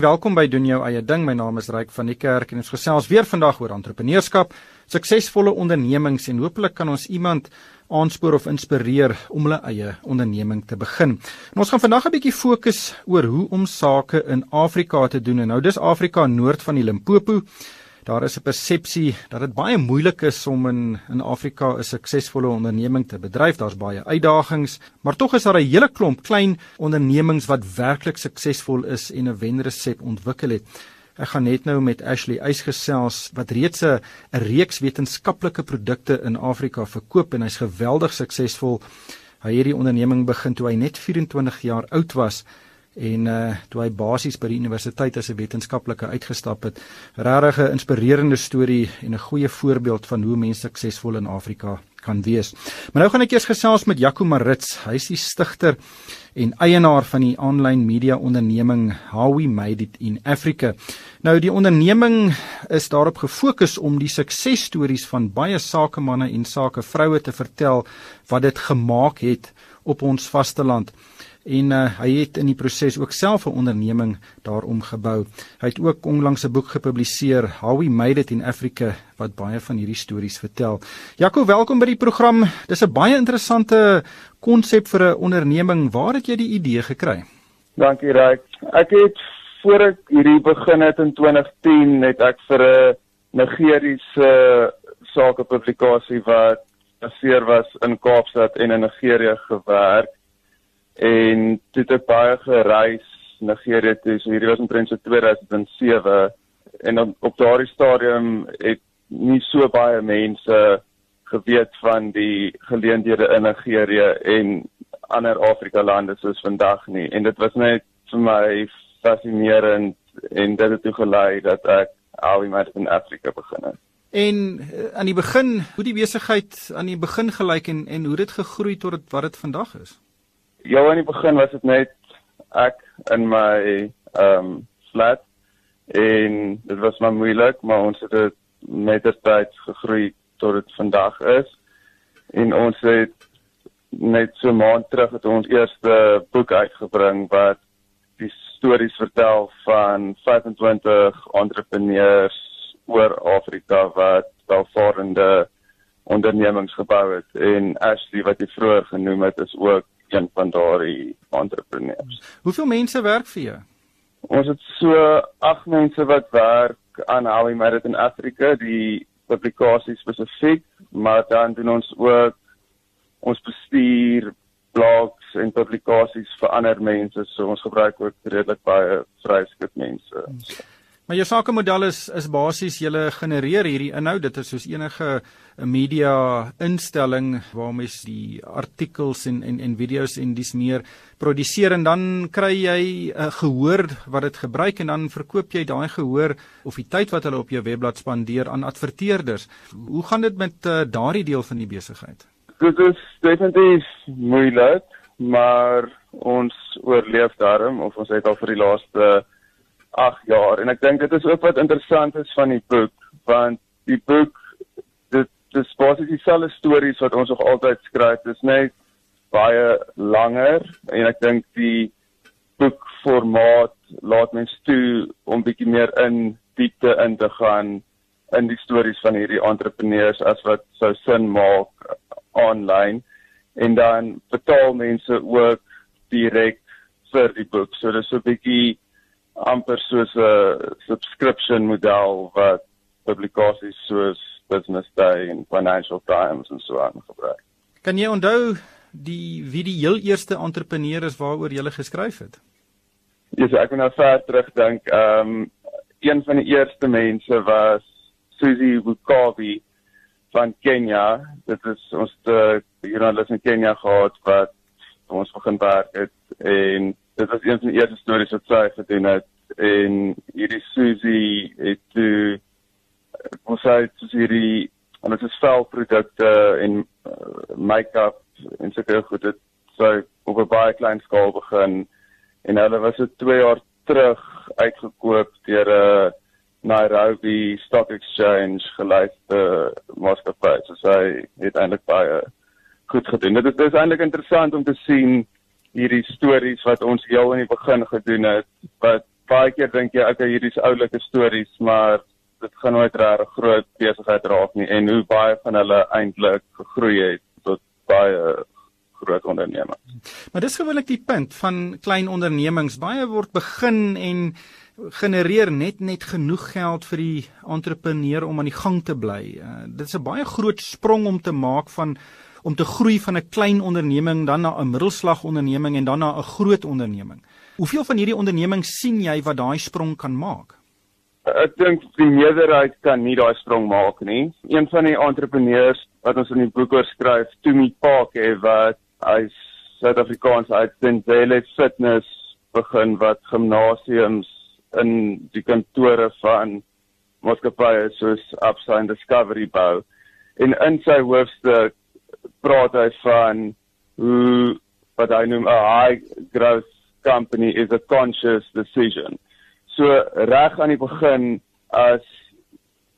Welkom by doen jou eie ding. My naam is Ryk van die Kerk en ons gesels weer vandag oor entrepreneurskap, suksesvolle ondernemings en hopelik kan ons iemand aanspoor of inspireer om hulle eie onderneming te begin. En ons gaan vandag 'n bietjie fokus oor hoe om sake in Afrika te doen. En nou dis Afrika noord van die Limpopo. Daar is 'n persepsie dat dit baie moeilik is om in in Afrika 'n suksesvolle onderneming te bedryf. Daar's baie uitdagings, maar tog is daar 'n hele klomp klein ondernemings wat werklik suksesvol is en 'n wenresep ontwikkel het. Ek gaan net nou met Ashley Eys gesels wat reeds 'n reeks wetenskaplike produkte in Afrika verkoop en hy's geweldig suksesvol. Hy het hierdie onderneming begin toe hy net 24 jaar oud was en uh toe hy basies by die universiteit as 'n wetenskaplike uitgestap het. Regtig 'n inspirerende storie en 'n goeie voorbeeld van hoe mense suksesvol in Afrika kan wees. Maar nou gaan ek eers gesels met Jaco Marits. Hy is die stigter en eienaar van die aanlyn media onderneming How We Made It in Africa. Nou die onderneming is daarop gefokus om die suksesstories van baie sakemanne en sakevroue te vertel wat dit gemaak het op ons vasteland en uh, hy het in die proses ook self 'n onderneming daarom gebou. Hy het ook onlangs 'n boek gepubliseer, How We Made It in Africa, wat baie van hierdie stories vertel. Jaco, welkom by die program. Dis 'n baie interessante konsep vir 'n onderneming. Waar het jy die idee gekry? Dankie, Ryk. Ek het voor ek hierdie begin het in 2010 net ek vir 'n Nigeriese sakepublikasie wat gebaseer was in Kaapstad en in Nigerië gewerk en toe het ek baie gereis Nigerië toe. So hierdie was omtrent so 2007 en op, op daardie stadium het nie so baie mense geweet van die geleenthede in Nigerië en ander Afrika lande soos vandag nie. En dit was net vir my fascinerend en dit het toe gelei dat ek al die met in Afrika begin het. En uh, aan die begin, hoe die besigheid aan die begin gelyk en en hoe dit gegroei tot wat dit vandag is? Ja, in die begin was dit net ek in my ehm um, flat en dit was maar moeilik, maar ons het dit met die tyd gegroei tot dit vandag is. En ons het net so maand terug het ons eerste boek uitgebring wat die stories vertel van 25 entrepreneurs oor Afrika wat welvarende ondernemings gebou het en Ashley wat jy vroeër genoem het is ook een van daardie entrepreneurs. Hoeveel mense werk vir jou? Ons het so 8 mense wat werk aan Howie Merit in Afrika, die publikasie spesifiek, maar dan doen ons ook ons bestuur blogs en publikasies vir ander mense, so ons gebruik ook redelik baie vryskut mense. So. Maar jou sakemodel is is basies jy genereer hierdie inhoud. Dit is soos enige media instelling waar mens die artikels en en en video's en dis meer produseer en dan kry jy 'n uh, gehoor wat dit gebruik en dan verkoop jy daai gehoor of die tyd wat hulle op jou webblad spandeer aan adverteerders. Hoe gaan dit met uh, daardie deel van die besigheid? Dit is definitief moeilik, maar ons oorleef daarom of ons het al vir die laaste 8 jaar. En ek dink dit is ook wat interessant is van die boek want die boek dit dis basies dieselfde stories wat ons nog altyd skryf. Dis net baie langer en ek dink die boekformaat laat mens toe om bietjie meer in diepte in te gaan in die stories van hierdie entrepreneurs as wat sou sin maak aanlyn. En dan betaal mense ook direk vir die boek. So dis 'n bietjie amper soos 'n subscription model wat publikasies soos Business Day en Financial Times en so aan gebruik. Kan jy onthou die wie die heel eerste entrepreneur is waaroor jy geskryf het? Ja, yes, ek moet nou ver terugdink. Ehm um, een van die eerste mense was Susie Bukavi van Kenia. Dit is ons te joernalis in Kenia gehad wat ons begin werk het en dit was een van die eerste stories wat sy gedoen het en hierdie Susie het toe ons het hierdie en dit is velprodukte en uh, make-up en sulke goed het so op 'n baie klein skaal begin en hulle was so 2 jaar terug uitgekoop deur 'n uh, Nairobi Stock Exchange gelyste maatskappy. So sy het eintlik baie goed gedoen. Dit is, is eintlik interessant om te sien hierdie stories wat ons heel in die begin gedoen het wat baie keer dink jy okay, hierdie is oulike stories, maar dit gaan nooit regtig groot besigheid raak nie en hoe baie van hulle eintlik gegroei het tot baie groot ondernemings. Maar dis gewoonlik die punt van klein ondernemings. Baie word begin en genereer net net genoeg geld vir die entrepreneur om aan die gang te bly. Uh, dit is 'n baie groot sprong om te maak van om te groei van 'n klein onderneming dan na 'n middelslag onderneming en dan na 'n groot onderneming. Hoeveel van hierdie ondernemings sien jy wat daai sprong kan maak? Ek dink die meerderheid kan nie daai sprong maak nie. Een van die entrepreneurs wat ons in die boek oor skryf, Tumi Park, wat hy's Suid-Afrikaans uit Tenzele Fitness begin wat gimnasiums in die kantore van maatskappye soos Upside Discovery bou. En in sy hoofstuk praat hy van hoe wat hy noem 'n high growth company is a conscious decision. So reg aan die begin as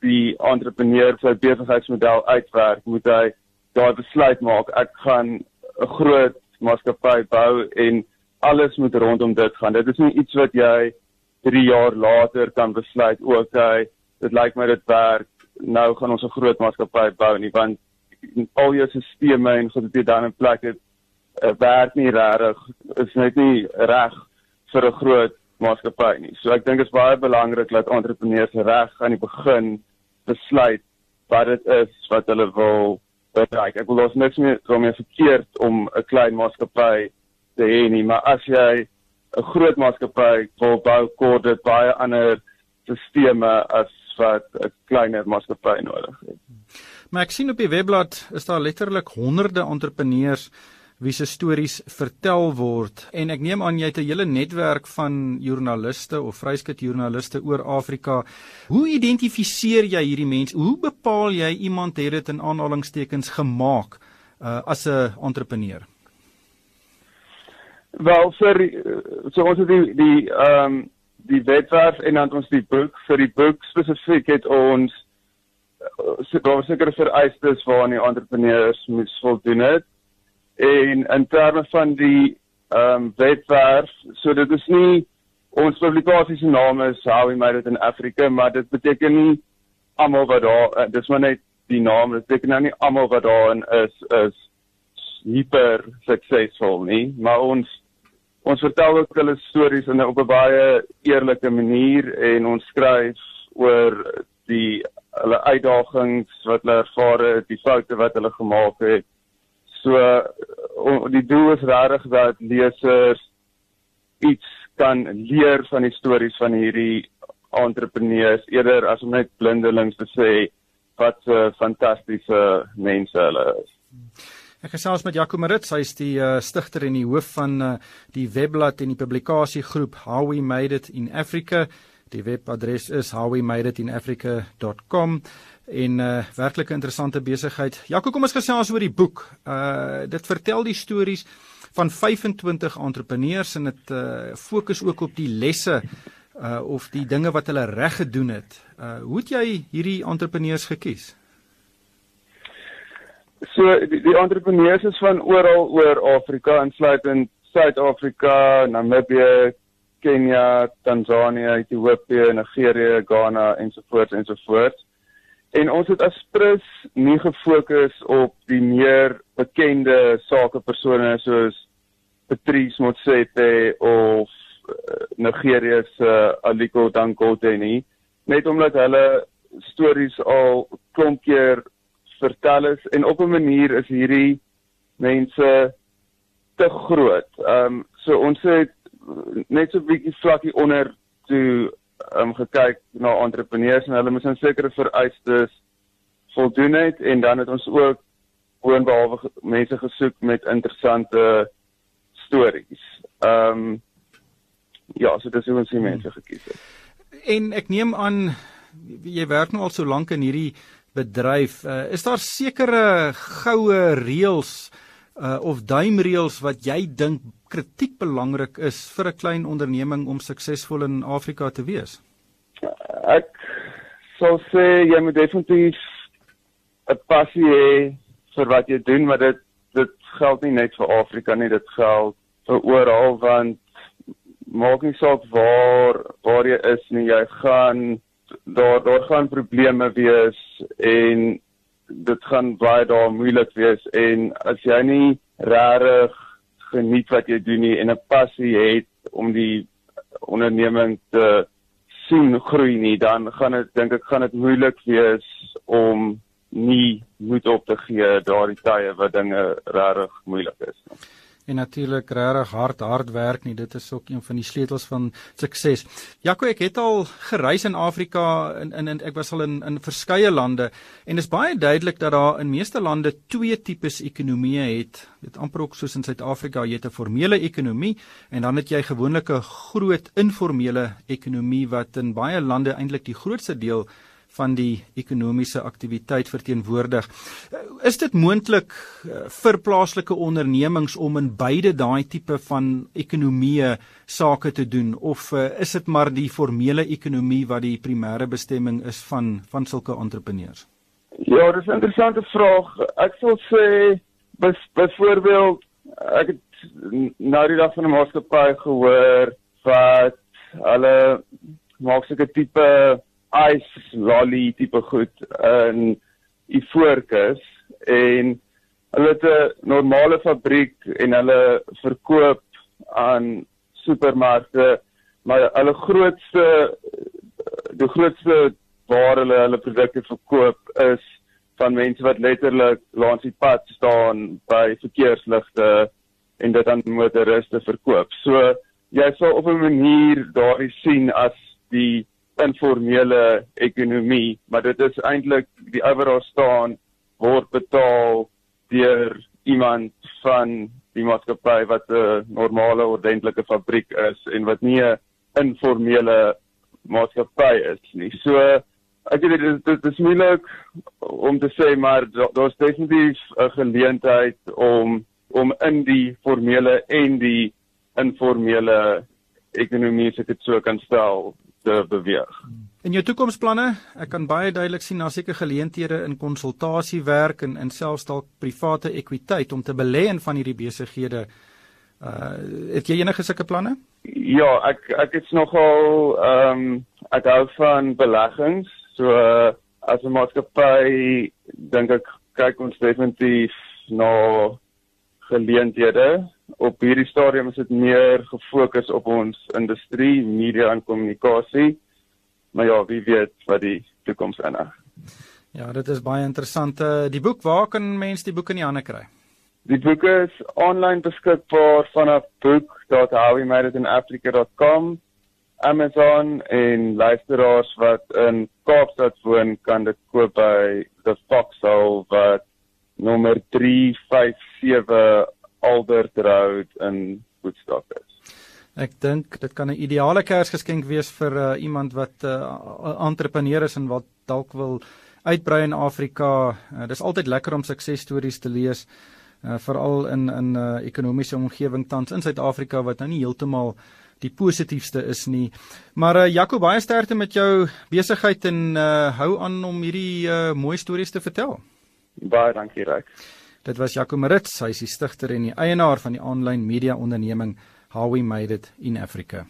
die entrepreneur sy besigheidsmodel uitwerk, moet hy daai besluit maak ek gaan 'n groot maatskappy bou en alles moet rondom dit gaan. Dit is nie iets wat jy 3 jaar later kan besluit, okay, dit lyk my dit werk. Nou gaan ons 'n groot maatskappy bou nie want al jou stelsels en goed wat jy dan in plek het, uh, werk nie regtig. Is net nie reg vir 'n groot maatskappy nie. So ek dink dit is baie belangrik dat entrepreneurs reg aan die begin besluit wat dit is wat hulle wil bereik. Ek wil ons niks meer daarmee verkeerd om 'n klein maatskappy te hê nie, maar as jy 'n groot maatskappy wil bou, kort dit baie ander stelsels as wat 'n kleiner maatskappy nodig het. Maar ek sien op die webblad is daar letterlik honderde entrepreneurs wie se stories vertel word en ek neem aan jy het 'n hele netwerk van joernaliste of vryskut joernaliste oor Afrika. Hoe identifiseer jy hierdie mense? Hoe bepaal jy iemand het dit in aanhalingstekens gemaak uh, as 'n entrepreneur? Wel vir so ons het die die ehm um, die webwerf en dan ons die boek vir die boek spesifiek het ons so daar seker vereistes waaraan die entrepreneurs moet voldoen het. En in terme van die ehm um, webwerf, so dit is nie ons publikasie se naam is How We Made It in Africa, maar dit beteken nie almal wat daar uh, dis maar net die naam, dit beteken nou nie almal wat daarin is is hyper suksesvol nie, maar ons ons vertel ook hulle stories in 'n op 'n baie eerlike manier en ons skryf oor die hulle uitdagings wat hulle ervaar het, die foute wat hulle gemaak het So uh, die doel is regtig dat lesers iets kan leer van die stories van hierdie entrepreneurs eerder as om net blindelings te sê wat 'n uh, fantastiese mense hulle is. Ek gesels met Jaco Marits, hy is die uh, stigter en die hoof van uh, die webblad en die publikasiegroep How We Made It in Africa. Die webadres is howwemade.itinafrica.com en 'n uh, werklike interessante besigheid. Jaco, kom ons gesels oor die boek. Uh dit vertel die stories van 25 entrepreneurs en dit uh fokus ook op die lesse uh of die dinge wat hulle reg gedoen het. Uh hoe het jy hierdie entrepreneurs gekies? So die, die entrepreneurs is van oral oor Afrika, insluitend Suid-Afrika, Namibië, Kenia, Tanzanië, Ethiopië, Nigerië, Ghana ensovoorts ensovoorts. En ons het as Prus nie gefokus op die meer bekende sakepersone soos Patrice Motsepe of uh, Nigerië se uh, Aliko Dangote nie, net omdat hulle stories al klomp keer vertel is en op 'n manier is hierdie mense te groot. Ehm um, so ons het net so 'n bietjie vlakkie onder toe um, gekyk na entrepreneurs en hulle moet 'n sekere vereistes voldoen het en dan het ons ook boonbehalwe mense gesoek met interessante stories. Ehm um, ja, so dis hoe ons die mense gekies het. En ek neem aan jy werk nou al so lank in hierdie bedryf. Uh, is daar sekere goue reëls uh, of duimreëls wat jy dink kritiek belangrik is vir 'n klein onderneming om suksesvol in Afrika te wees? Ek sou sê jy moet definitief 'n passie hê vir wat jy doen, maar dit dit geld nie net vir Afrika nie, dit geld vir oral want maak nie saak waar waar jy is nie, jy gaan daar daar gaan probleme wees en dit gaan baie daar moeilik wees en as jy nie regtig geniet wat jy doen nie en 'n passie het om die onderneming te sien groei nie, dan gaan dit dink ek gaan dit moeilik wees om nie moed op te gee daardie tye wat dinge regtig moeilik is nie en natuurlik regtig hard hard werk nie dit is ook een van die sleutels van sukses. Jaco ek het al gereis in Afrika in in, in ek was al in in verskeie lande en dit is baie duidelik dat daar in meeste lande twee tipes ekonomieë het. Dit amper ook soos in Suid-Afrika, jy het 'n formele ekonomie en dan het jy gewoonlik 'n groot informele ekonomie wat in baie lande eintlik die grootste deel van die ekonomiese aktiwiteit verteenwoordig. Eh, is dit moontlik eh, vir plaaslike ondernemings om in beide daai tipe van ekonomieë sake te doen of eh, is dit maar die formele ekonomie wat die primêre bestemming is van van sulke entrepreneurs? Ja, dis 'n interessante vraag. Ek sal sê byvoorbeeld ek het nou die dag van 'n maatskappy gehoor wat hulle maak sulke tipe ice lolly tipe goed in Ivoorkus en hulle het 'n normale fabriek en hulle verkoop aan supermarkte maar hulle grootste die grootste waar hulle hulle produkte verkoop is van mense wat letterlik langs die pad staan by verkeersligte en dit aan motoriste verkoop. So jy sal op 'n manier daardie sien as die informele ekonomie, maar dit is eintlik die overall staan word betaal deur iemand van die maatskappy wat 'n normale ordentlike fabriek is en wat nie 'n informele maatskappy is nie. So ek weet dit, dit is moeilik om te sê maar daar's definitief 'n geleentheid om om in die formele en die informele ekonomie se dit so kan stel te beweeg. In jou toekomsplanne, ek kan baie duidelik sien daar seker geleenthede in konsultasiewerk en in selfs dalk private ekwiteit om te belê in van hierdie besighede. Uh het jy enige sulke planne? Ja, ek ek het nogal ehm um, ek hou van beleggings. So uh, as 'n maatskappy dink ek kyk ons definitief na geleenthede op hierdie stadium is dit meer gefokus op ons industrie, media en kommunikasie. Maar ja, wie weet wat die toekoms inhou. Ja, dit is baie interessant. Eh, die boek, waar kan mense die boek in die hande kry? Die boek is aanlyn beskikbaar vanaf book.howwemadeitinafrica.com. Amazon en luisteraars wat in Kaapstad woon kan dit koop by The Foxhole wat nommer 357 Albert Road in Woodstock is. Ek dink dit kan 'n ideale Kersgeskenk wees vir uh, iemand wat 'n uh, entrepreneur is en wat dalk wil uitbrei in Afrika. Uh, dis altyd lekker om suksesstories te lees, uh, veral in in 'n uh, ekonomiese omgewing tans in Suid-Afrika wat nou nie heeltemal die positiefste is nie. Maar uh, Jaco baie sterkte met jou besigheid en uh, hou aan om hierdie uh, mooi stories te vertel. Baie dankie, Ryk. Dit was Jaco Marits, hy is die stigter en die eienaar van die aanlyn media onderneming How We Made It in Africa.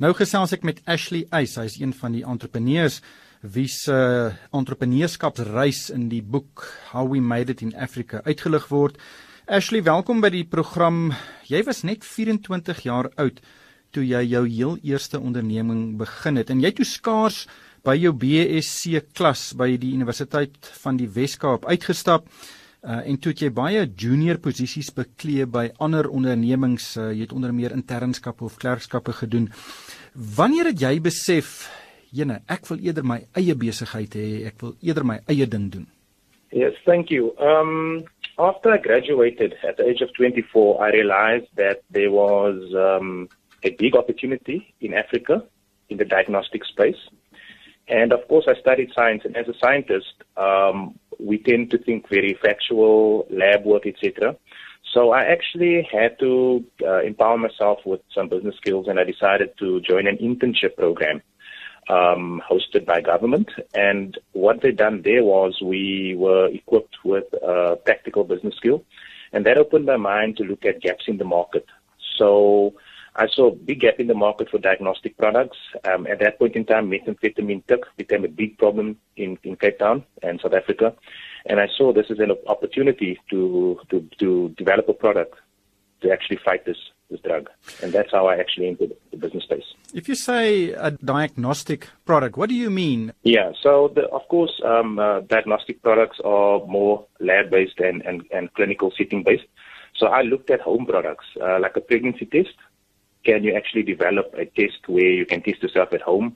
Nou gesels ek met Ashley Eys, hy is een van die entrepreneurs wie se uh, entrepreneurskapsreis in die boek How We Made It in Africa uitgelig word. Ashley, welkom by die program. Jy was net 24 jaar oud toe jy jou heel eerste onderneming begin het en jy toe skaars by jou BSc klas by die Universiteit van die Wes-Kaap uitgestap. En toe het jy baie junior posisies beklee by ander ondernemings, uh, jy het onder meer internskappe of klerkskappe gedoen. Wanneer het jy besef, jene, ek wil eerder my eie besigheid hê, ek wil eerder my eie ding doen? Yes, thank you. Um after I graduated at the age of 24, I realized that there was um a big opportunity in Africa in the diagnostic space. And of course, I studied science, and as a scientist, um, we tend to think very factual, lab work, etc. So I actually had to uh, empower myself with some business skills, and I decided to join an internship program um, hosted by government. And what they done there was we were equipped with uh, practical business skill, and that opened my mind to look at gaps in the market. So I saw a big gap in the market for diagnostic products. Um, at that point in time, methamphetamine took became a big problem in, in Cape Town and South Africa. And I saw this as an opportunity to, to, to develop a product to actually fight this, this drug. And that's how I actually entered the business space. If you say a diagnostic product, what do you mean? Yeah, so the, of course, um, uh, diagnostic products are more lab based and, and, and clinical setting based. So I looked at home products uh, like a pregnancy test. Can you actually develop a test where you can test yourself at home?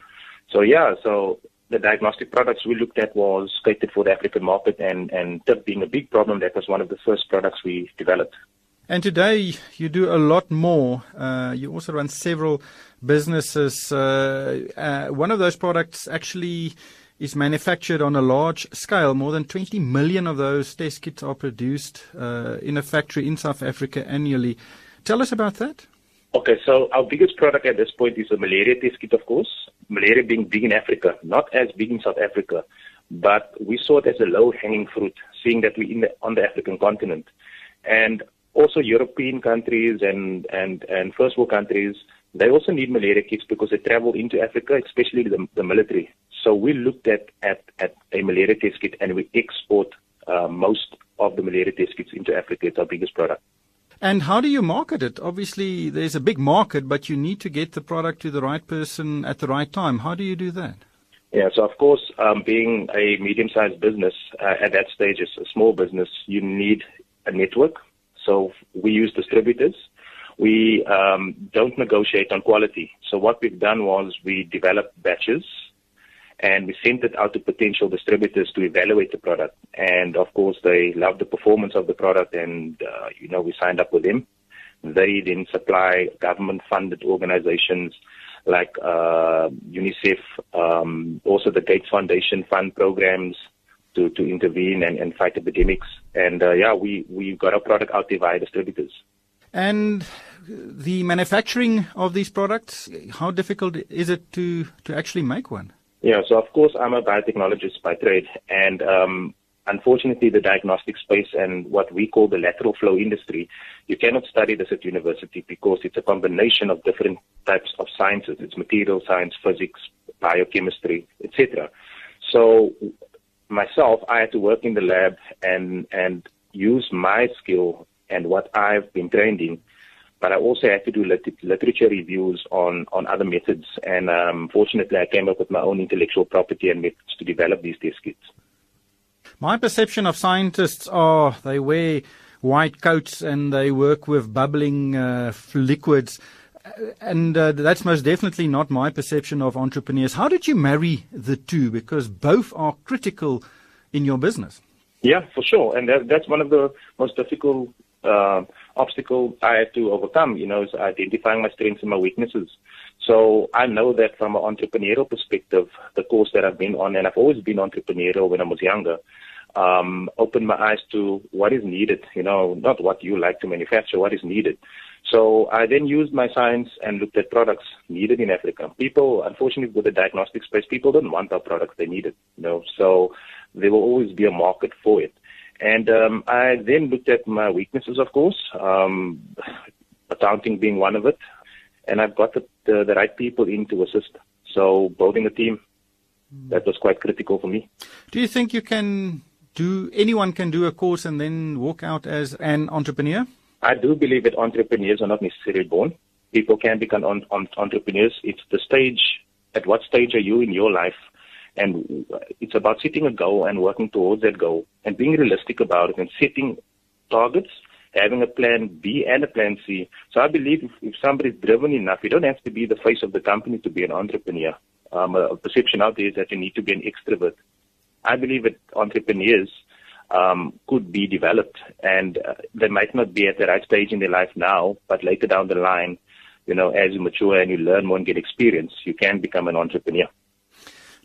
So yeah, so the diagnostic products we looked at was catered for the African market and, and TIP being a big problem, that was one of the first products we developed. And today you do a lot more. Uh, you also run several businesses. Uh, uh, one of those products actually is manufactured on a large scale. More than 20 million of those test kits are produced uh, in a factory in South Africa annually. Tell us about that. Okay, so our biggest product at this point is a malaria test kit, of course. Malaria being big in Africa, not as big in South Africa, but we saw it as a low-hanging fruit, seeing that we're in the, on the African continent. And also European countries and, and, and first world countries, they also need malaria kits because they travel into Africa, especially the, the military. So we looked at, at, at a malaria test kit and we export uh, most of the malaria test kits into Africa. It's our biggest product. And how do you market it? Obviously, there's a big market, but you need to get the product to the right person at the right time. How do you do that? Yeah, so of course, um, being a medium-sized business uh, at that stage, is a small business, you need a network so we use distributors. We um, don't negotiate on quality. So what we've done was we developed batches and we sent it out to potential distributors to evaluate the product. And of course, they loved the performance of the product and, uh, you know, we signed up with them. They then supply government funded organizations like uh, UNICEF, um, also the Gates Foundation fund programs, to, to intervene and, and fight epidemics. And uh, yeah, we, we got our product out there via distributors. And the manufacturing of these products, how difficult is it to, to actually make one? Yeah, so of course I'm a biotechnologist by trade, and um, unfortunately the diagnostic space and what we call the lateral flow industry, you cannot study this at university because it's a combination of different types of sciences. It's material science, physics, biochemistry, etc. So myself, I had to work in the lab and and use my skill and what I've been trained in. But I also had to do lit- literature reviews on, on other methods. And um, fortunately, I came up with my own intellectual property and methods to develop these test kits. My perception of scientists are they wear white coats and they work with bubbling uh, liquids and uh, that's most definitely not my perception of entrepreneurs. How did you marry the two? Because both are critical in your business. Yeah, for sure, and that, that's one of the most difficult uh, obstacles I had to overcome. You know, is identifying my strengths and my weaknesses. So I know that from an entrepreneurial perspective, the course that I've been on, and I've always been entrepreneurial when I was younger, um, opened my eyes to what is needed. You know, not what you like to manufacture, what is needed. So I then used my science and looked at products needed in Africa. People, unfortunately, with the diagnostic space, people don't want our products; they need it. You know, so there will always be a market for it. And um, I then looked at my weaknesses, of course, um, accounting being one of it. And I've got the, the, the right people in to assist. So building a team, that was quite critical for me. Do you think you can do anyone can do a course and then walk out as an entrepreneur? I do believe that entrepreneurs are not necessarily born. People can become on, on, entrepreneurs. It's the stage, at what stage are you in your life? And it's about setting a goal and working towards that goal and being realistic about it and setting targets, having a plan B and a plan C. So I believe if, if somebody's driven enough, you don't have to be the face of the company to be an entrepreneur. Um, a, perception out there is that you need to be an extrovert. I believe that entrepreneurs um, could be developed, and uh, they might not be at the right stage in their life now, but later down the line, you know, as you mature and you learn more and get experience, you can become an entrepreneur.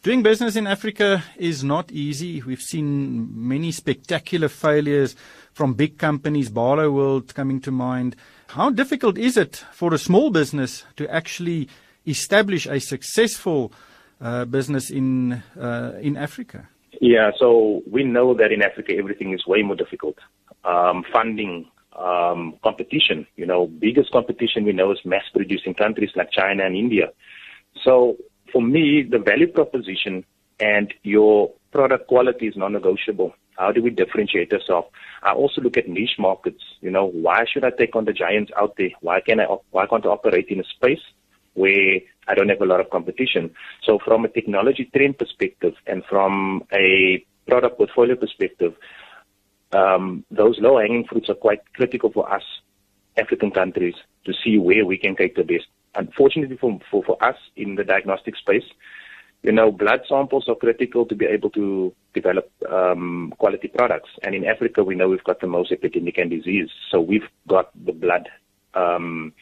Doing business in Africa is not easy. We've seen many spectacular failures from big companies, Barloworld coming to mind. How difficult is it for a small business to actually establish a successful uh, business in uh, in Africa? Yeah, so we know that in Africa everything is way more difficult. Um, funding, um, competition. You know, biggest competition we know is mass producing countries like China and India. So for me, the value proposition and your product quality is non-negotiable. How do we differentiate ourselves? I also look at niche markets. You know, why should I take on the giants out there? Why can I? Why can't I operate in a space where I don't have a lot of competition? So, from a technology trend perspective and from a product portfolio perspective, um, those low-hanging fruits are quite critical for us African countries to see where we can take the best. Unfortunately, for for, for us in the diagnostic space, you know, blood samples are critical to be able to develop um, quality products. And in Africa, we know we've got the most epidemic and disease. So we've got the blood um,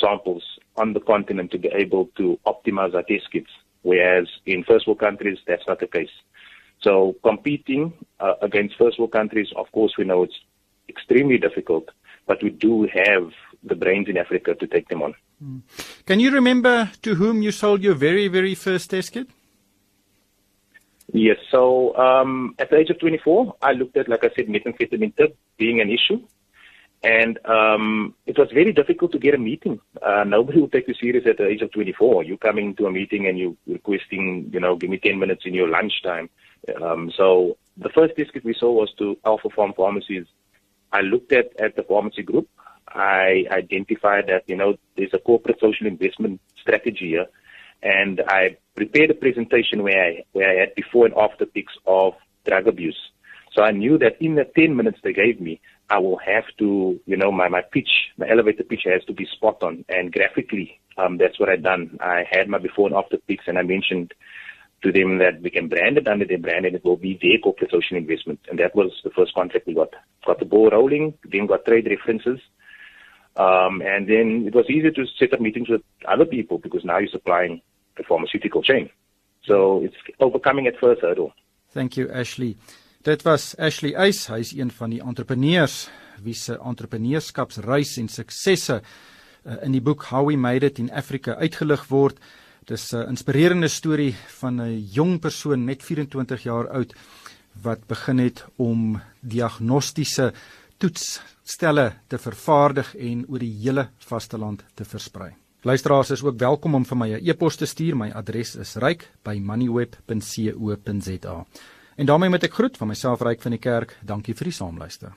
samples on the continent to be able to optimize our test kits. Whereas in first world countries, that's not the case. So competing uh, against first world countries, of course, we know it's extremely difficult, but we do have the brains in Africa to take them on. Hmm. Can you remember to whom you sold your very, very first test kit? Yes. So um, at the age of 24, I looked at, like I said, methamphetamine tip being an issue. And um, it was very difficult to get a meeting. Uh, nobody would take you serious at the age of 24. You come into a meeting and you requesting, you know, give me 10 minutes in your lunchtime. Um, so the first test kit we saw was to Alpha Farm Pharmacies. I looked at, at the pharmacy group. I identified that, you know, there's a corporate social investment strategy here. And I prepared a presentation where I, where I had before and after pics of drug abuse. So I knew that in the 10 minutes they gave me, I will have to, you know, my, my pitch, my elevator pitch has to be spot on. And graphically, um, that's what I done. I had my before and after pics and I mentioned to them that we can brand it under their brand and it will be their corporate social investment. And that was the first contract we got. Got the ball rolling, then got trade references. Um, and then it was easier to set up meetings with other people because now you're supplying the pharmaceutical chain. So it's overcoming at first hurdle. Thank you Ashley. Dit was Ashley Eis, hy is een van die entrepreneurs wie se entrepreneurskapsreis en suksesse uh, in die boek How We Made It in Africa uitgelig word. Dis 'n inspirerende storie van 'n jong persoon net 24 jaar oud wat begin het om diagnostiese toetsstelle te vervaardig en oor die hele vasteland te versprei. Luisteraars is ook welkom om vir my 'n e-pos te stuur. My adres is ryk@moneyweb.co.za. En daarmee met ek groet van myself Ryk van die Kerk. Dankie vir die saamluister.